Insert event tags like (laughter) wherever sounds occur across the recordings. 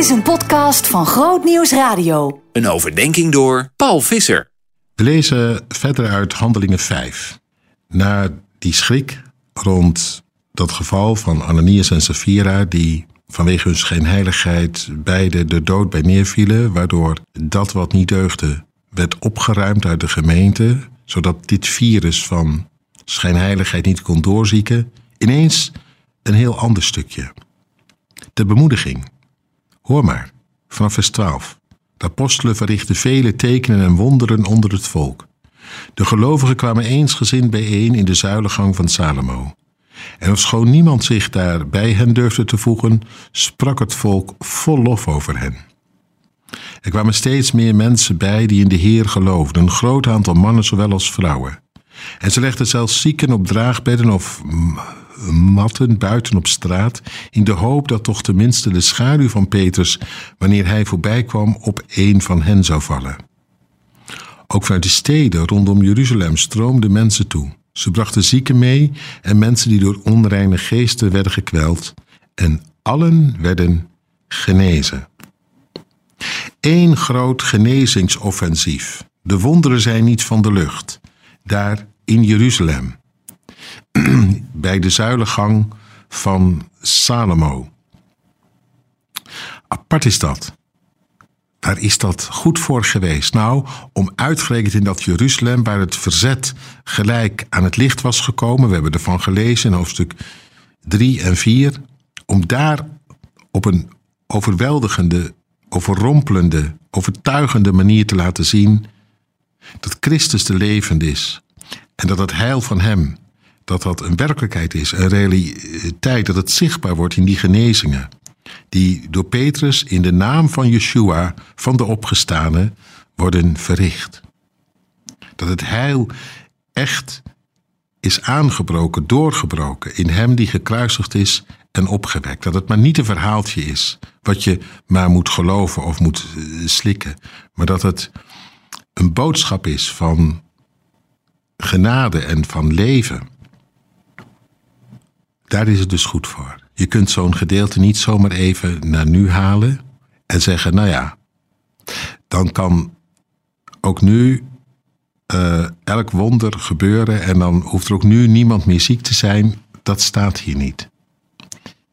is een podcast van Groot Nieuws Radio. Een overdenking door Paul Visser. We lezen verder uit Handelingen 5. Na die schrik rond dat geval van Ananias en Sapphira, die vanwege hun schijnheiligheid beide de dood bij neervielen, waardoor dat wat niet deugde werd opgeruimd uit de gemeente, zodat dit virus van schijnheiligheid niet kon doorzieken, ineens een heel ander stukje. De bemoediging. Hoor maar, vanaf vers 12. De apostelen verrichtten vele tekenen en wonderen onder het volk. De gelovigen kwamen eensgezind bijeen in de zuilengang van Salomo. En ofschoon niemand zich daar bij hen durfde te voegen, sprak het volk vol lof over hen. Er kwamen steeds meer mensen bij die in de Heer geloofden, een groot aantal mannen zowel als vrouwen. En ze legden zelfs zieken op draagbedden of matten buiten op straat, in de hoop dat toch tenminste de schaduw van Petrus, wanneer hij voorbij kwam, op een van hen zou vallen. Ook vanuit de steden rondom Jeruzalem stroomden mensen toe. Ze brachten zieken mee en mensen die door onreine geesten werden gekweld, en allen werden genezen. Eén groot genezingsoffensief. De wonderen zijn niet van de lucht. Daar in Jeruzalem. (clears throat) bij de zuilengang van Salomo. Apart is dat. Waar is dat goed voor geweest? Nou, om uitgerekend in dat Jeruzalem, waar het verzet gelijk aan het licht was gekomen, we hebben ervan gelezen in hoofdstuk 3 en 4, om daar op een overweldigende, overrompelende, overtuigende manier te laten zien dat Christus de levend is en dat het heil van Hem dat dat een werkelijkheid is, een realiteit, dat het zichtbaar wordt in die genezingen. Die door Petrus in de naam van Yeshua, van de opgestane, worden verricht. Dat het heil echt is aangebroken, doorgebroken in hem die gekruisigd is en opgewekt. Dat het maar niet een verhaaltje is wat je maar moet geloven of moet eh, slikken, maar dat het een boodschap is van genade en van leven. Daar is het dus goed voor. Je kunt zo'n gedeelte niet zomaar even naar nu halen en zeggen: Nou ja, dan kan ook nu uh, elk wonder gebeuren en dan hoeft er ook nu niemand meer ziek te zijn. Dat staat hier niet.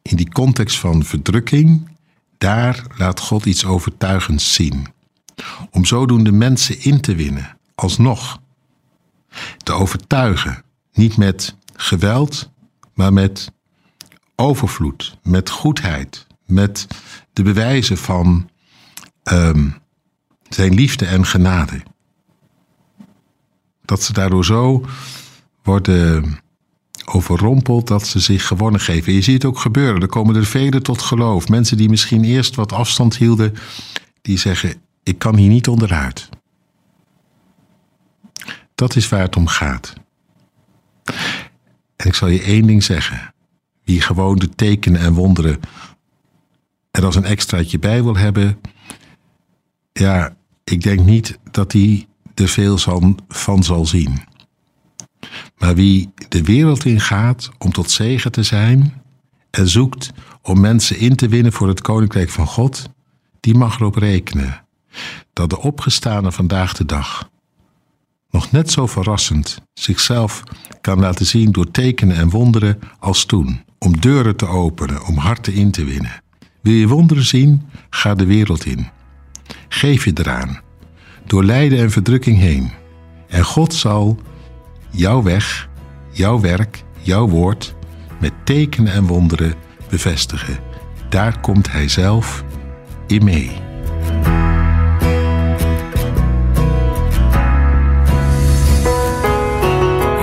In die context van verdrukking, daar laat God iets overtuigends zien. Om zodoende mensen in te winnen, alsnog. Te overtuigen, niet met geweld, maar met overvloed, met goedheid, met de bewijzen van um, zijn liefde en genade. Dat ze daardoor zo worden overrompeld dat ze zich gewonnen geven. Je ziet het ook gebeuren. Er komen er velen tot geloof. Mensen die misschien eerst wat afstand hielden, die zeggen: Ik kan hier niet onderuit. Dat is waar het om gaat. En ik zal je één ding zeggen. Wie gewoon de tekenen en wonderen er als een extraatje bij wil hebben, ja, ik denk niet dat hij er veel van zal zien. Maar wie de wereld in gaat om tot zegen te zijn en zoekt om mensen in te winnen voor het koninkrijk van God, die mag erop rekenen dat de opgestane vandaag de dag nog net zo verrassend zichzelf kan laten zien door tekenen en wonderen als toen, om deuren te openen, om harten in te winnen. Wil je wonderen zien? Ga de wereld in. Geef je eraan, door lijden en verdrukking heen. En God zal jouw weg, jouw werk, jouw woord met tekenen en wonderen bevestigen. Daar komt Hij zelf in mee.